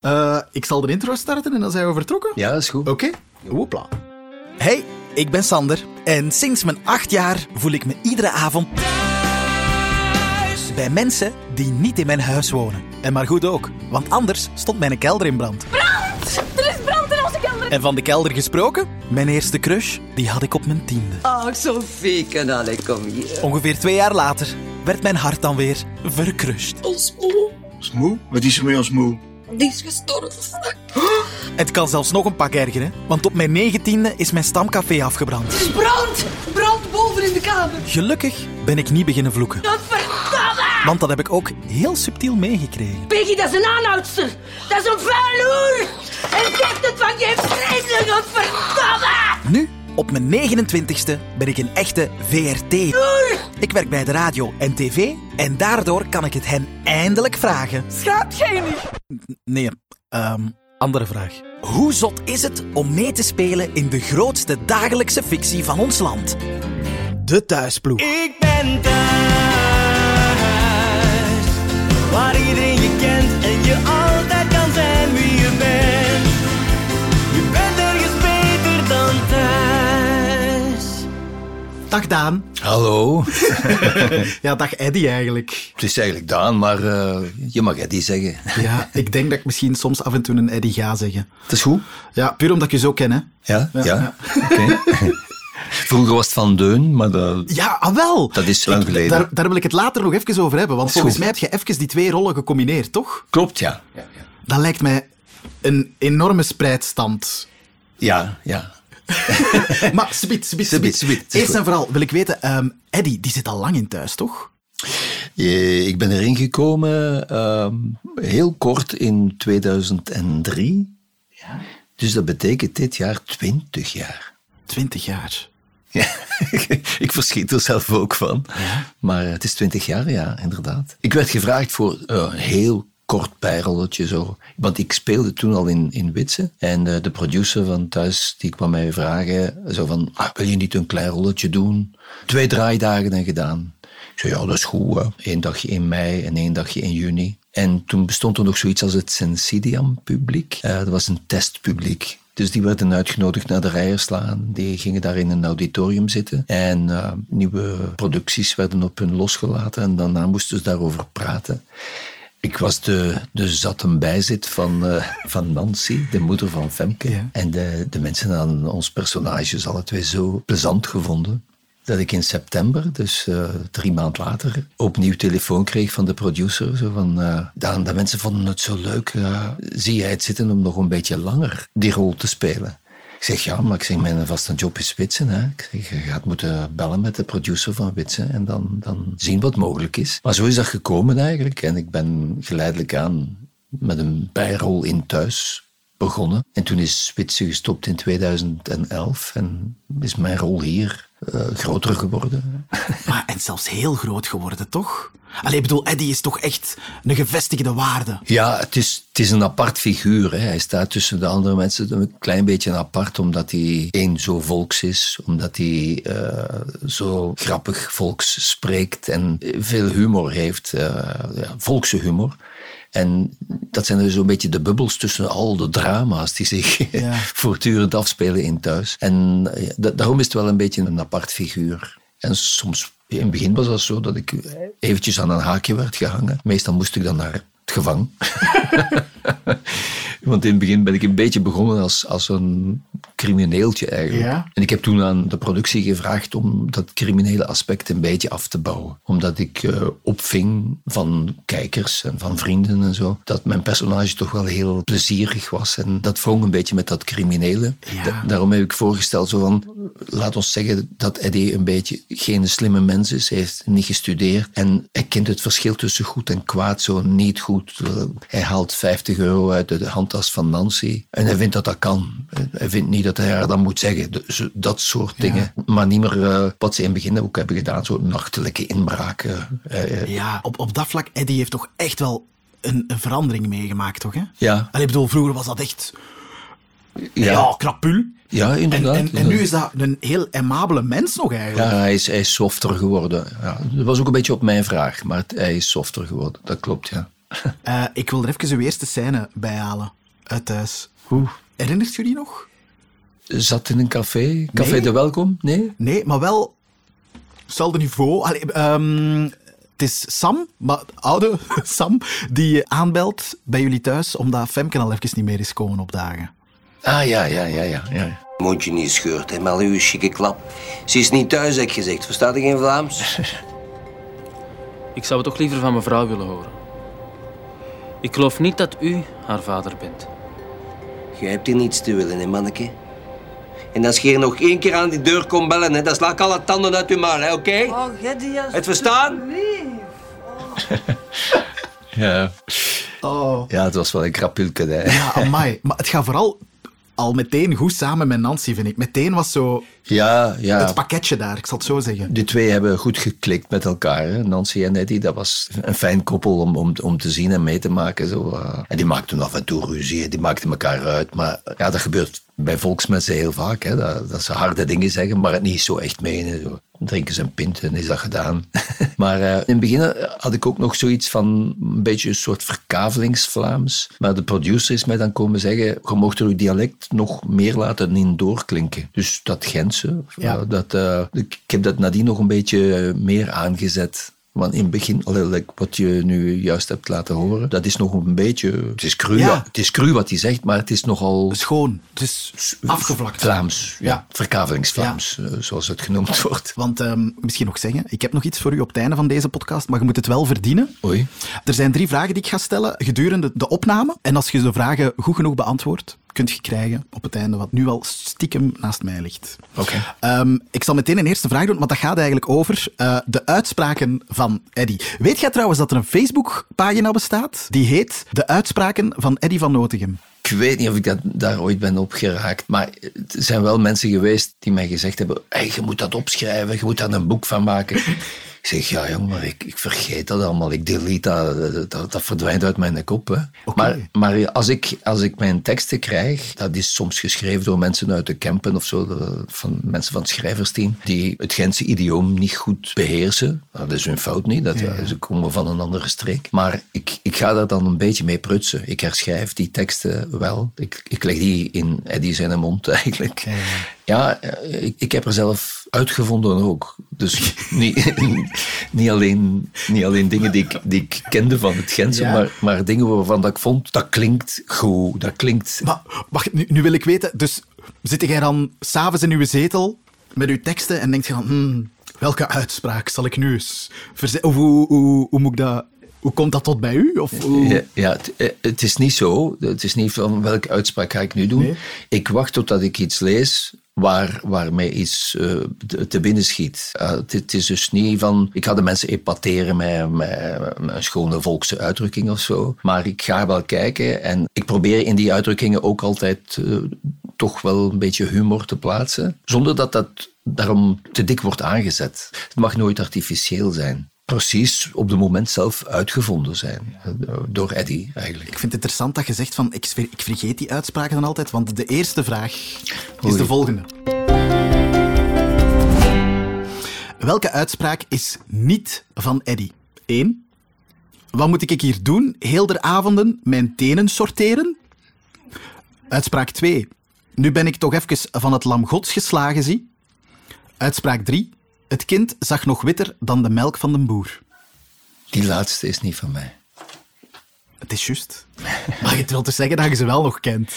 Eh, ik zal de intro starten en dan zijn we vertrokken. Ja, dat is goed. Oké. Hoepla. Hey, ik ben Sander. En sinds mijn acht jaar voel ik me iedere avond thuis bij mensen die niet in mijn huis wonen. En maar goed ook, want anders stond mijn kelder in brand. Brand! Er is brand in onze kelder! En van de kelder gesproken, mijn eerste crush, die had ik op mijn tiende. Ach, Sofieke, allee, kom hier. Ongeveer twee jaar later werd mijn hart dan weer verkrust. Ons moe, Smoe? Wat is er met ons moe? Die is gestorven. Het kan zelfs nog een pak ergeren, want op mijn negentiende is mijn stamcafé afgebrand. Er is brand! Brand boven in de kamer. Gelukkig ben ik niet beginnen vloeken, Godverdamme! want dat heb ik ook heel subtiel meegekregen. Peggy, dat is een aanhoudster. Dat is een vuil hoer. En ze heeft het van je vreselijk, godverdamme! Nu, op mijn 29ste, ben ik een echte VRT. Ik werk bij de radio en tv en daardoor kan ik het hen eindelijk vragen. Niet? Nee, ehm, andere vraag. Hoe zot is het om mee te spelen in de grootste dagelijkse fictie van ons land? De Thuisploeg. Ik ben thuis, waar iedereen je kent en je altijd kan zijn wie je bent. Dag Daan. Hallo. Ja, dag Eddy eigenlijk. Het is eigenlijk Daan, maar eh, je mag Eddie zeggen. Ja, ik denk dat ik misschien soms af en toe een Eddy ga zeggen. Het is goed. Ja, puur omdat ik je zo ken, hè. Ja? Ja. ja. Oké. Vroeger was het Van Deun, maar dat... Ja, ah, wel. Dat is lang geleden. Daar, daar wil ik het later nog even over hebben, want volgens goed. mij heb je even die twee rollen gecombineerd, toch? Klopt, ja. Dat lijkt mij een enorme spreidstand. Ja, ja. Maar. Sbiet, het is Eerst en vooral wil ik weten, ehm Eddy, die zit al lang in thuis, toch? Je- Ik ben erin gekomen ehm, heel kort in 2003. Dus dat betekent dit jaar 20 jaar. Twintig jaar. Ja, ik verschiet er zelf ook van. Maar het is twintig jaar, ja, inderdaad. Ik werd gevraagd voor eh, een heel kort bijrolletje zo. Want ik speelde toen al in, in Witse. En eh, de producer van thuis, die kwam mij vragen, zo van, ah, wil je niet een klein rolletje doen? Twee draaidagen en gedaan. Ik zei, ja, dat is goed. Eén dagje in mei en één dagje in juni. En toen bestond er nog zoiets als het Sensidiam-publiek. Eh, dat was een testpubliek. Dus die werden uitgenodigd naar de Rijerslaan. Die gingen daar in een auditorium zitten. En eh, nieuwe producties werden op hun losgelaten. En daarna moesten ze daarover praten. Ik was de, de zat en bijzit van, eh, van Nancy, de moeder van Femke. Ja. En de, de mensen hadden ons personages alle twee zo plezant gevonden. Dat ik in september, dus eh, drie maanden later, opnieuw telefoon kreeg van de producer. Zo van, Daan, de mensen vonden het zo leuk. zie jij het zitten om nog een beetje langer die rol te spelen? Ik zeg, ja, maar ik zeg, mijn vaste job is Witsen. Ik zeg, je gaat moeten bellen met de producer van Witsen en dan, dan zien wat mogelijk is. Maar zo is dat gekomen eigenlijk. En ik ben geleidelijk aan met een bijrol in thuis begonnen. En toen is Witsen gestopt in 2011 en is mijn rol hier eh, groter geworden. Maar, en zelfs heel groot geworden, toch? Allee, ik bedoel, Eddy is toch echt een gevestigde waarde. Ja, het is, het is een apart figuur. Hè. Hij staat tussen de andere mensen een klein beetje apart, omdat hij één zo volks is, omdat hij eh, zo grappig volks spreekt en veel humor heeft, eh, ja, volkse humor. En dat zijn dus zo'n beetje de bubbels tussen al de drama's die zich Ja. voortdurend afspelen in thuis. En eh, da- daarom is het wel een beetje een apart figuur. En soms, in het begin was dat zo dat ik eventjes aan een haakje werd gehangen. Meestal moest ik dan naar het gevang. Want in het begin ben ik een beetje begonnen als, als een crimineeltje eigenlijk. Ja. En ik heb toen aan de productie gevraagd om dat criminele aspect een beetje af te bouwen. Omdat ik eh, opving van kijkers en van vrienden en zo, dat mijn personage toch wel heel plezierig was. En dat wrong een beetje met dat criminele. Ja. Da- daarom heb ik voorgesteld zo van, laat ons zeggen dat Eddie een beetje geen slimme mens is. Hij heeft niet gestudeerd en hij kent het verschil tussen goed en kwaad zo niet goed. Hij haalt 50 euro uit de handtas van Nancy en hij vindt dat dat kan. Hij vindt niet dat hij haar dan moet zeggen. Dus Dat soort dingen. Maar niet meer eh, wat ze in het begin ook hebben gedaan, zo nachtelijke inbraken. Eh, eh, Ja, op, op dat vlak, Eddy heeft toch echt wel een, een verandering meegemaakt, toch? Hè? Ja. Allee, ik bedoel, vroeger was dat echt... Ja. Ja, krapul. Ja, En, inderdaad. en, en nu is dat een heel aimabele mens nog eigenlijk. Ja, hij is, hij is softer geworden. Ja, dat was ook een beetje op mijn vraag, maar het- hij is softer geworden. Dat klopt, ja. Ik wil er even uw eerste scène bij halen. Uit thuis. Hoe? Herinnert u die nog? Zat in een café? Café Nee. de Welkom? Nee? Nee, maar wel... Hetzelfde niveau. Allee, ehm, het is Sam, maar oude Sam, die aanbelt bij jullie thuis omdat Femke al even niet meer is komen opdagen. Ah, ja, ja, ja, ja. ja. Mondje niet scheurt, hè, maar uw chique klap. Ze is niet thuis, heb ik gezegd. Verstaat u geen Vlaams? Ik zou het toch liever van mevrouw willen horen. Ik geloof niet dat u haar vader bent. Jij hebt hier niets te willen, hè, manneke? En als je hier nog één keer aan die deur komt bellen, hè, dan sla ik alle tanden uit uw maal, hè, oké? Oh, Geddy, Het verstaan? Ja. Oh. ja, het was wel een krapulke. Hè. Ja, amai. Maar het gaat vooral al meteen goed samen met Nancy, vind ik. Meteen was zo Ja, ja. het pakketje daar, ik zal het zo zeggen. Die twee hebben goed geklikt met elkaar. Hè? Nancy en Eddie, dat was een fijn koppel om, om, om te zien en mee te maken. Zo, eh. En die maakten af en toe ruzie, die maakten elkaar uit. Maar ja, dat gebeurt bij volksmensen heel vaak. Hè? Dat, dat ze harde dingen zeggen, maar het niet zo echt menen. Zo. Drinken ze een pint en is dat gedaan. maar eh, in het begin had ik ook nog zoiets van een beetje een soort verkavelingsvlaams. Maar de producer is mij dan komen zeggen, je mocht er uw dialect nog meer laten in doorklinken. Dus dat Gentse, Ja. eh, dat, eh, ik, ik heb dat nadien nog een beetje eh, meer aangezet. Want in het begin, like wat je nu juist hebt laten horen, dat is nog een beetje... Het is cru, Ja. het is cru wat hij zegt, maar het is nogal... Schoon, het is afgevlakt. Vlaams, ja. Ja. Verkavelingsvlaams, eh, zoals het genoemd wordt. Want ehm, misschien nog zeggen, ik heb nog iets voor u op het einde van deze podcast, maar je moet het wel verdienen. Oei. Er zijn drie vragen die ik ga stellen gedurende de opname. En als je de vragen goed genoeg beantwoordt, kunt je krijgen op het einde wat nu al stiekem naast mij ligt. Oké. Ehm, ik zal meteen een eerste vraag doen, maar dat gaat eigenlijk over eh, de uitspraken van Eddy. Weet jij trouwens dat er een Facebookpagina bestaat die heet De Uitspraken van Eddy van Notegem? Ik weet niet of ik dat, daar ooit ben op geraakt, maar er zijn wel mensen geweest die mij gezegd hebben, hey, je moet dat opschrijven, je moet daar een boek van maken. ik zeg, ja jong, maar ik, ik vergeet dat allemaal, ik delete dat, dat, dat verdwijnt uit mijn kop. Hè. Maar, maar als, ik, als ik mijn teksten krijg, dat is soms geschreven door mensen uit de Kempen of zo, de- van mensen van het schrijversteam, die het Gentse idioom niet goed beheersen. Dat is hun fout niet, dat, ze komen van een andere streek. Maar ik, ik ga daar dan een beetje mee prutsen. Ik herschrijf die teksten wel. Ik, ik leg die in Eddie zijn mond eigenlijk. Ja, eh, ik, ik heb er zelf uitgevonden ook. Dus niet, niet, alleen, niet alleen dingen die ik, die ik kende van het Gentse, Ja. maar, maar dingen waarvan dat ik vond, dat klinkt goed, dat klinkt... Maar wacht, nu, nu wil ik weten, dus zit jij dan s'avonds in uw zetel met uw teksten en denkt je van, hmm, welke uitspraak zal ik nu eens Of hoe, hoe, hoe moet ik dat... Hoe komt dat tot bij u? Of. Ja, ja het, eh, het is niet zo. Het is niet van welke uitspraak ga ik nu doen. Nee. Ik wacht totdat ik iets lees waar, waar mij iets eh, te, binnen schiet. Eh, het, is dus niet van... Ik ga de mensen epateren met, met, met een schone volkse uitdrukking of zo. Maar ik ga wel kijken en ik probeer in die uitdrukkingen ook altijd eh, toch wel een beetje humor te plaatsen. Zonder dat dat daarom te dik wordt aangezet. Het mag nooit artificieel zijn. Precies op het moment zelf uitgevonden zijn. Door Eddie eigenlijk. Ik vind het interessant dat je zegt van, ik, ik vergeet die uitspraken dan altijd, want de eerste vraag is de volgende. Welke uitspraak is niet van Eddy? 1. Wat moet ik hier doen? Heel de avonden mijn tenen sorteren? Uitspraak 2. Nu ben ik toch even van het lam gods geslagen, zie. Uitspraak 3. Het kind zag nog witter dan de melk van de boer. Die laatste is niet van mij. Het is juist. Maar het wil dus zeggen dat je ze wel nog kent.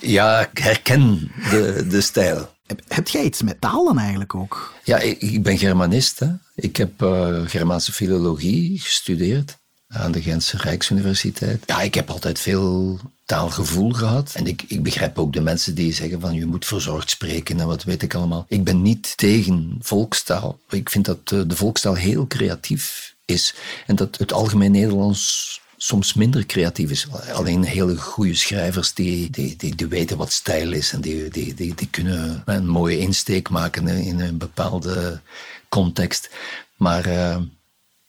Ja, ik herken de, de stijl. Heb, heb jij iets met taal dan eigenlijk ook? Ja, ik, ik ben Germanist. Hè. Ik heb eh, Germaanse filologie gestudeerd aan de Gentse Rijksuniversiteit. Ja, ik heb altijd veel taalgevoel gehad. En ik, ik begrijp ook de mensen die zeggen van je moet verzorgd spreken en wat weet ik allemaal. Ik ben niet tegen volkstaal. Ik vind dat eh, de volkstaal heel creatief is. En dat het algemeen Nederlands soms minder creatief is. Alleen hele goede schrijvers die, die, die, weten wat stijl is en die, die, die, die kunnen een mooie insteek maken in een bepaalde context. Maar eh,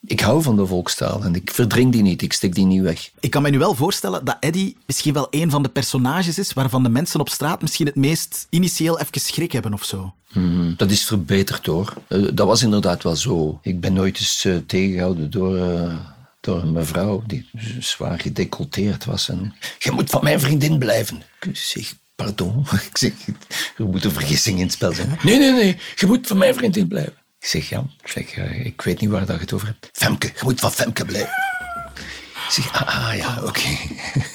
ik hou van de volkstaal en ik verdring die niet, ik stik die niet weg. Ik kan me nu wel voorstellen dat Eddie misschien wel een van de personages is waarvan de mensen op straat misschien het meest initieel even schrik hebben of zo. Mhm, Dat is verbeterd hoor. Eh, dat was inderdaad wel zo. Ik ben nooit eens eh, tegengehouden door, eh, door een mevrouw die zwaar gedecolteerd was. En, je moet van mijn vriendin blijven. Ik zeg, pardon. Ik zeg, er moet een vergissing in het spel zijn. Nee, nee, nee, je moet van mijn vriendin blijven. Ik zeg, ja, ik, zeg, eh, ik weet niet waar dat je het over hebt. Femke, je moet van Femke blijven. Ik zeg, ah, ah, ja, oké.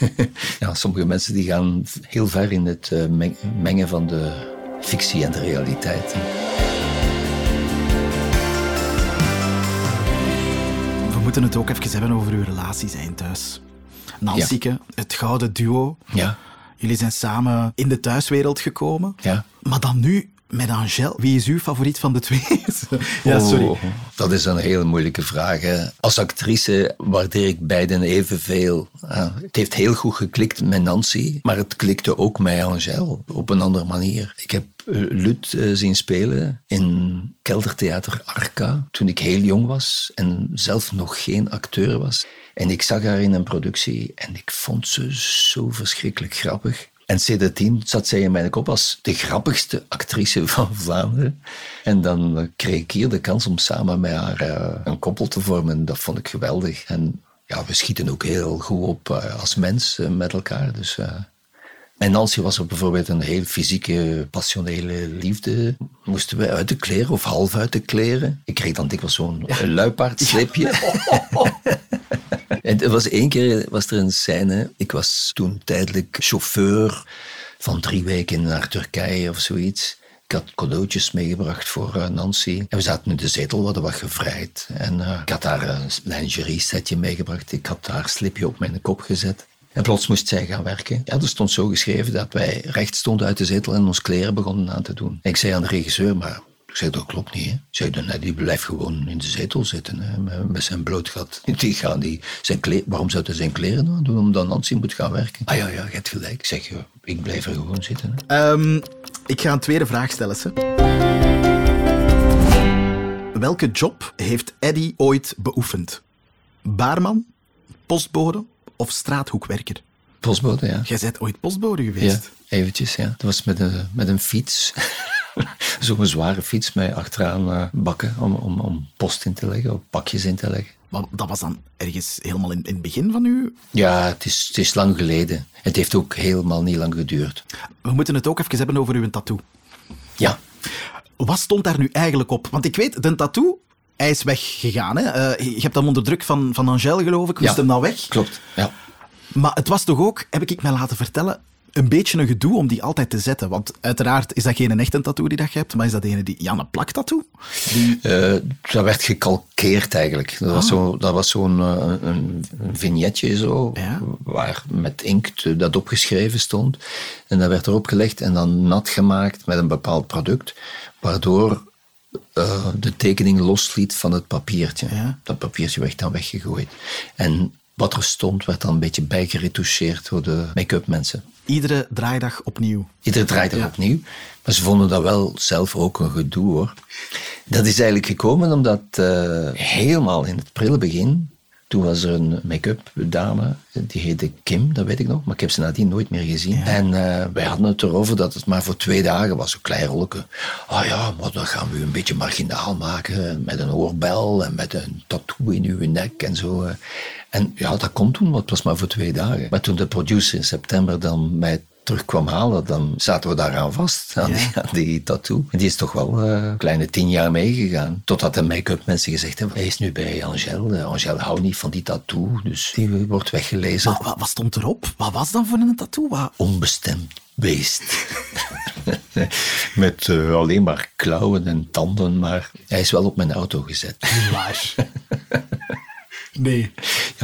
ja, sommige mensen die gaan heel ver in het eh, meng- mengen van de fictie en de realiteit. We moeten het ook even hebben over uw relatie zijn thuis. Nancyke, het gouden duo. Ja, Jullie zijn samen in de thuiswereld gekomen. ja. Maar dan nu met Angèle. Wie is uw favoriet van de twee? ja, sorry. Oh, dat is een hele moeilijke vraag. hè. Als actrice waardeer ik beiden evenveel. Het heeft heel goed geklikt met Nancy, maar het klikte ook met Angèle op een andere manier. Ik heb eh, Lut eh, zien spelen in Keldertheater Arca toen ik heel jong was en zelf nog geen acteur was. En ik zag haar in een productie en ik vond ze zo verschrikkelijk grappig. En sindsdien zat zij in mijn kop als de grappigste actrice van Vlaanderen. En dan kreeg ik hier de kans om samen met haar eh, een koppel te vormen. Dat vond ik geweldig. En ja, we schieten ook heel goed op eh, als mens eh, met elkaar. Dus, eh, en Nancy was er bijvoorbeeld een heel fysieke, passionele liefde. Moesten we uit de kleren of half uit de kleren. Ik kreeg dan dikwijls zo'n ja. luipaardslipje. En er was één keer was er een scène. Ik was toen tijdelijk chauffeur van drie weken naar Turkije of zoiets. Ik had cadeautjes meegebracht voor eh, Nancy. En we zaten in de zetel, we hadden wat gevrijd. En eh, ik had daar een lingerie setje meegebracht. Ik had haar slipje op mijn kop gezet. En plots moest zij gaan werken. Ja, er stond zo geschreven dat wij recht stonden uit de zetel en ons kleren begonnen aan te doen. Ik zei aan de regisseur, maar ik zei, dat klopt niet. Hè? Ik zei, nee, die blijft gewoon in de zetel zitten hè, met, zijn bloot gat. Die gaan die, zijn kle- waarom zou hij zijn kleren aan doen, omdat Nancy moet gaan werken? Ah ja, ja, je hebt gelijk. Ik zeg, ja, ik blijf er gewoon zitten. Ehm, ik ga een tweede vraag stellen. Ze. Welke job heeft Eddy ooit beoefend? Baarman, postbode of straathoekwerker? Postbode, ja. Jij bent ooit postbode Ja, geweest. eventjes, ja. Dat was met een, met een fiets. Zo'n zware fiets met achteraan eh, bakken om, om, om post in te leggen, of pakjes in te leggen. Maar dat was dan ergens helemaal in, in het begin van uw... Ja, het is, het is lang geleden. Het heeft ook helemaal niet lang geduurd. We moeten het ook even hebben over uw tattoo. Ja, Wat stond daar nu eigenlijk op? Want ik weet, de tattoo, hij is weggegaan. Hè? Eh, je hebt hem onder druk van, van Angèle, geloof ik. Moest Ja. hem dan weg? klopt. Ja. Maar het was toch ook, heb ik mij laten vertellen, een beetje een gedoe om die altijd te zetten. Want uiteraard is dat geen echte tattoo die dat je hebt, maar is dat ene die... Ja, een plaktattoo? Die... Eh, dat werd gekalkeerd eigenlijk. Dat was zo- dat was zo'n eh, een, een vignetje zo, Ja. waar met inkt eh, dat opgeschreven stond. En dat werd erop gelegd en dan nat gemaakt met een bepaald product, waardoor de tekening losliet van het papiertje. Ja. Dat papiertje werd dan weggegooid. En wat er stond, werd dan een beetje bijgeretoucheerd door de make-up mensen. Iedere draaidag opnieuw. Iedere draait Ja. opnieuw. Maar ze vonden dat wel zelf ook een gedoe hoor. Dat is eigenlijk gekomen omdat eh, helemaal in het prille begin, toen was er een make-up dame, die heette Kim, dat weet ik nog, maar ik heb ze nadien nooit meer gezien. En eh, wij hadden het erover dat het maar voor twee dagen was, een klein rolletje. Ah ja, maar dan gaan we u een beetje marginaal maken, met een oorbel en met een tattoo in uw nek en zo. En ja, dat kon toen, want het was maar voor twee dagen. Maar toen de producer in september dan mij terug kwam halen, dan zaten we daaraan vast, aan, Ja. die, aan die tattoo. En die is toch wel eh, een kleine tien jaar meegegaan. Totdat de make-up mensen gezegd hebben, hij is nu bij Angèle. Eh, Angèle houdt niet van die tattoo, dus die wordt weggelezen. Maar wat, wat stond erop? Wat was dan voor een tattoo? Wat... Onbestemd beest. Met eh, alleen maar klauwen en tanden, maar hij is wel op mijn auto gezet. Waar? Nee.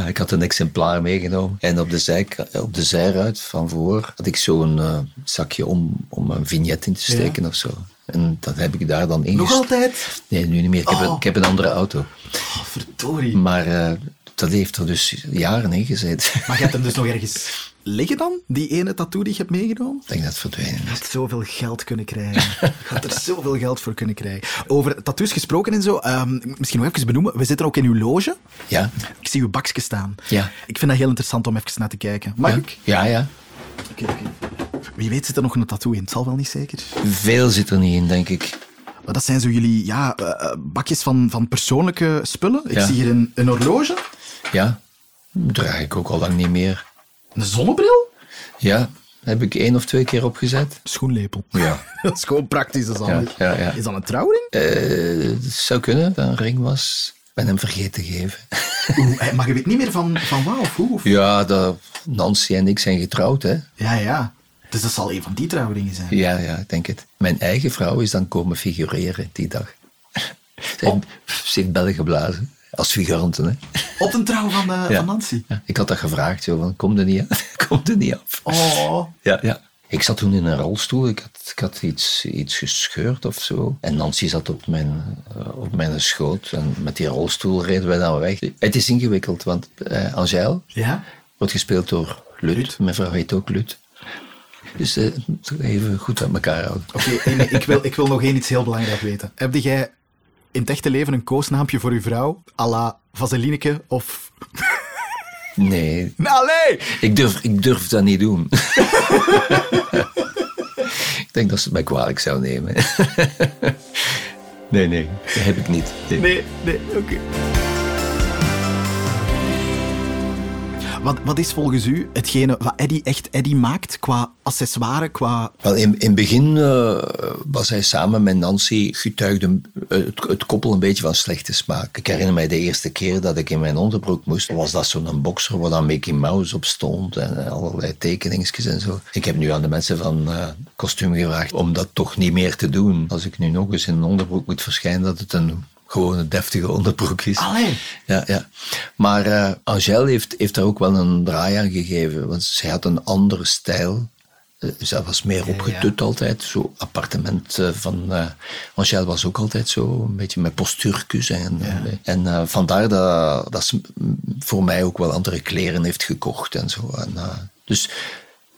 Ja, ik had een exemplaar meegenomen. En op de, zij, op de zijruit van voor had ik zo'n eh, zakje om, om een vignet in te steken of zo. En dat heb ik daar dan in Nog altijd? Nee, nu niet meer. Ik, heb, een, Oh. ik heb een andere auto. Oh, verdorie. Maar eh, dat heeft er dus jaren in gezeten. Maar je hebt hem dus nog ergens liggen dan? Die ene tattoo die je hebt meegenomen? Ik denk dat het verdwenen Je is. had zoveel geld kunnen krijgen. Je had er zoveel geld voor kunnen krijgen. Over tattoos gesproken en zo, ehm, misschien nog even benoemen. We zitten ook in uw loge. Ja? Ik zie uw bakje staan. Ja. Ik vind dat heel interessant om even naar te kijken. Mag Ja? ik? Ja, ja. Oké, oké. Wie weet zit er nog een tattoo in. Het zal wel niet zeker. Veel zit er niet in, denk ik. Maar dat zijn zo jullie ja, eh, eh, bakjes van, van persoonlijke spullen. Ik Ja. zie hier een, een horloge. Ja, draag ik ook al lang niet meer. Een zonnebril? Ja, heb ik één of twee keer opgezet. Schoenlepel. Ja. Dat is gewoon praktisch, dat is Ja, handig. ja, ja. Is dat een trouwring? Eh, het zou kunnen dat een ring was. Ik ben hem vergeten te geven. Oeh, eh, maar je weet niet meer van, van waar of hoe? Of... Ja, dat, Nancy en ik zijn getrouwd, hè. Ja, ja. Dus dat zal een van die trouwringen zijn. Ja, ja, ik denk het. Mijn eigen vrouw is dan komen figureren die dag. Ze Oh. heeft, ze heeft bellen geblazen. Als figurante, hè. Op een trouw van, eh, Ja. van Nancy. Ja, ik had dat gevraagd, zo van, kom er niet af. kom er niet af. Oh. Ja, ja. Ik zat toen in een rolstoel. Ik had, ik had iets, iets gescheurd of zo. En Nancy zat op mijn, eh, op mijn schoot. En met die rolstoel reden wij dan weg. Het is ingewikkeld, want eh Angèle Ja? wordt gespeeld door Lut. Mijn vrouw heet ook Lut. Dus even goed uit elkaar houden. Oké, ik, wil, ik wil nog één iets heel belangrijk weten. Heb jij in het echte leven een koosnaampje voor uw vrouw? à la Vaselineke of... Nee, Nou, nee! ik durf, ik durf dat niet doen. ik denk dat ze het mij kwalijk zou nemen. nee, nee, dat heb ik niet. Nee. Nee, nee, oké. Wat, wat is volgens u hetgene wat Eddie echt Eddie maakt qua accessoire, qua... Wel, in, in het begin eh, was hij samen met Nancy, getuigde eh, het, het koppel een beetje van slechte smaak. Ik herinner mij de eerste keer dat ik in mijn onderbroek moest, was dat zo'n boxer waar dan Mickey Mouse op stond en eh, allerlei tekeningsjes en zo. Ik heb nu aan de mensen van eh kostuum gevraagd om dat toch niet meer te doen. Als ik nu nog eens in een onderbroek moet verschijnen, dat het een gewone deftige onderbroek is. Allee. Ja, ja. Maar eh Angèle heeft, heeft daar ook wel een draai aan gegeven, want zij had een andere stijl. Eh, Zij was meer opgetut altijd, zo appartement eh, van... Angèle was ook altijd zo, een beetje met postuurtjes. En, en vandaar dat, dat ze voor mij ook wel andere kleren heeft gekocht en zo. En, dus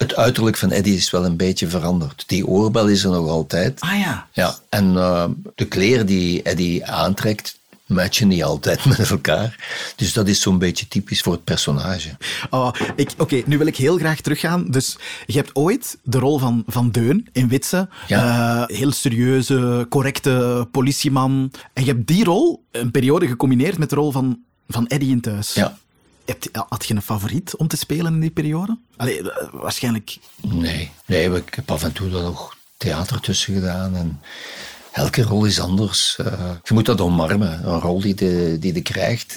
het uiterlijk van Eddie is wel een beetje veranderd. Die oorbel is er nog altijd. Ah ja. Ja, en eh, de kleren die Eddie aantrekt, matchen niet altijd met elkaar. Dus dat is zo'n beetje typisch voor het personage. Oh, Oké, nu wil ik heel graag teruggaan. Dus je hebt ooit de rol van, van Deun in Witse. Ja. Eh, heel serieuze, correcte politieman. En je hebt die rol een periode gecombineerd met de rol van, van Eddie in Thuis. Ja. Had je een favoriet om te spelen in die periode? Eh, waarschijnlijk... Nee, nee, ik heb af en toe dan nog theater tussen gedaan. En elke rol is anders. Eh, je moet dat omarmen. Een rol die je die de krijgt,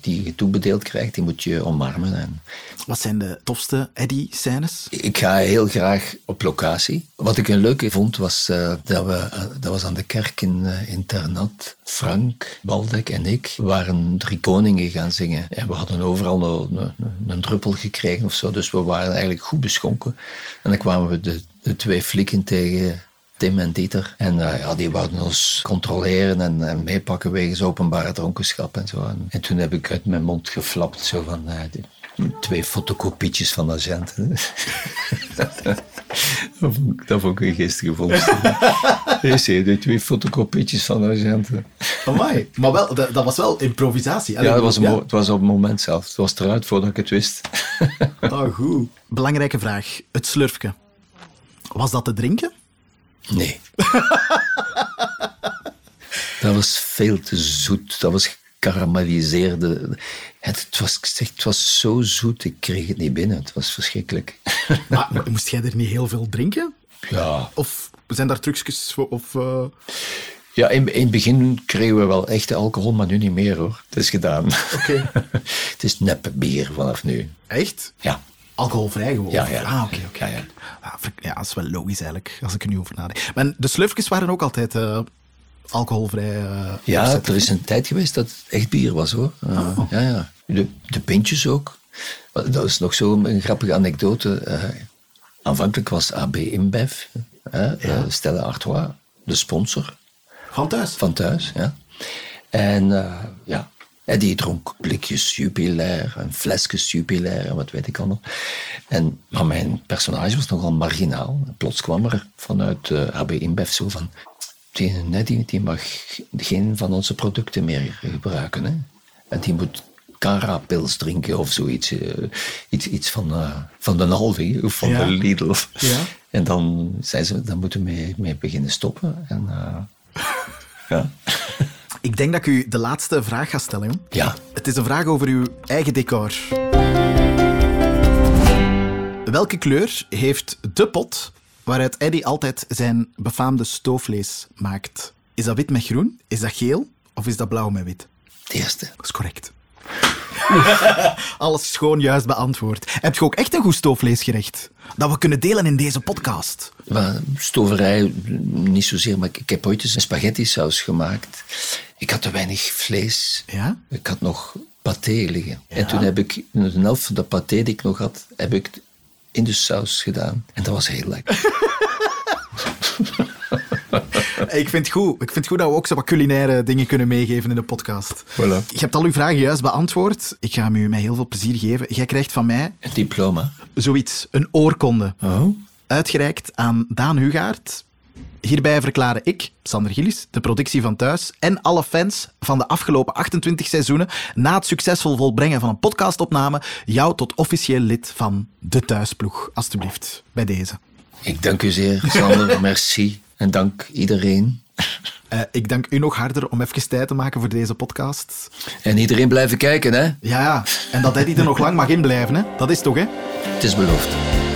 die je toebedeeld krijgt, die moet je omarmen. En Wat zijn de tofste Eddie-scènes? Ik ga heel graag op locatie. Wat ik een leuke vond, was eh, dat we, eh, dat was aan de kerk in, Ternat. Frank, Baldek en ik waren drie koningen gaan zingen. En we hadden overal een, een, een druppel gekregen of zo, dus we waren eigenlijk goed beschonken. En dan kwamen we de, de twee flikken tegen Tim en Dieter. En eh, ja, die wouden ons controleren en, en meepakken wegens openbare dronkenschap en zo. En, en toen heb ik uit mijn mond geflapt, zo van... eh, die- twee fotocopietjes van agenten. dat, vond ik, dat vond ik een geestige vondst. Je, twee fotocopietjes van agenten. Amai. Maar wel, dat, dat was wel improvisatie. Allee, Ja, dat was, een ja. mo- het was op het moment zelf. Het was eruit voordat ik het wist. Oh, goed. Belangrijke vraag. Het slurfje. Was dat te drinken? Nee. dat was veel te zoet. Dat was gekarameliseerde. Het, het, was, zeg, het was zo zoet, ik kreeg het niet binnen. Het was verschrikkelijk. Maar moest jij er niet heel veel drinken? ja. Of zijn daar trucjes voor? Of, eh, Ja, in, in het begin kregen we wel echte alcohol, maar nu niet meer hoor. Het is gedaan. Oké. het is nep bier vanaf nu. Echt? Ja. Alcoholvrij gewoon? Ja, ja. Ah, oké, oké. Ja, ja. Ah, ja, dat is wel logisch eigenlijk, als ik er nu over nadenk. Maar de slurfjes waren ook altijd eh, alcoholvrij. eh, Ja, er is een tijd geweest dat het echt bier was hoor. Uh, Ja, ja. De, de pintjes ook. Dat is nog zo'n grappige anekdote. Eh, aanvankelijk was AB InBev, eh, Stella Artois, de sponsor Van thuis? van thuis. Ja. En eh, ja, en die dronk blikjes Jupiler en flesjes Jupiler en wat weet ik allemaal. En, maar mijn personage was nogal marginaal. Plots kwam er vanuit eh AB InBev zo van... Die, die, die mag geen van onze producten meer gebruiken. Hè. En die moet Cara-pils drinken of zoiets. eh, iets, iets van, eh, van de Aldi of van Ja. de Lidl. Ja. En dan zei ze, dan moeten we mee, mee beginnen stoppen. En, ja. Ik denk dat ik u de laatste vraag ga stellen. jong. Ja. Het is een vraag over uw eigen decor. Welke kleur heeft de pot waaruit Eddy altijd zijn befaamde stoofvlees maakt? Is dat wit met groen? Is dat geel? Of is dat blauw met wit? Het eerste. Dat is correct. Alles schoon juist beantwoord. Heb je ook echt een goed stoofvleesgerecht? Dat we kunnen delen in deze podcast. Maar stoverij, niet zozeer, maar ik, ik heb ooit eens een spaghetti saus gemaakt. Ik had te weinig vlees. Ja? Ik had nog paté liggen. En toen heb ik de helft van de paté die ik nog had, heb ik in de saus gedaan. En dat was heel lekker. Ik vind, het goed. ik vind het goed dat we ook zo wat culinaire dingen kunnen meegeven in de podcast. Voilà. Je hebt al uw vragen juist beantwoord. Ik ga hem u met heel veel plezier geven. Jij krijgt van mij Een diploma. zoiets, een oorkonde. Oh. Uitgereikt aan Daan Hugaert. Hierbij verklaren ik, Sander Gillis, de productie van Thuis en alle fans van de afgelopen 28 seizoenen na het succesvol volbrengen van een podcastopname jou tot officieel lid van de Thuisploeg. Alsjeblieft, bij deze. Ik dank u zeer, Sander. Merci. En dank iedereen. Eh, ik dank u nog harder om even tijd te maken voor deze podcast. En iedereen blijven kijken, hè? Ja, en dat Eddie er nog lang mag in blijven, hè? dat is toch, hè? Het is beloofd.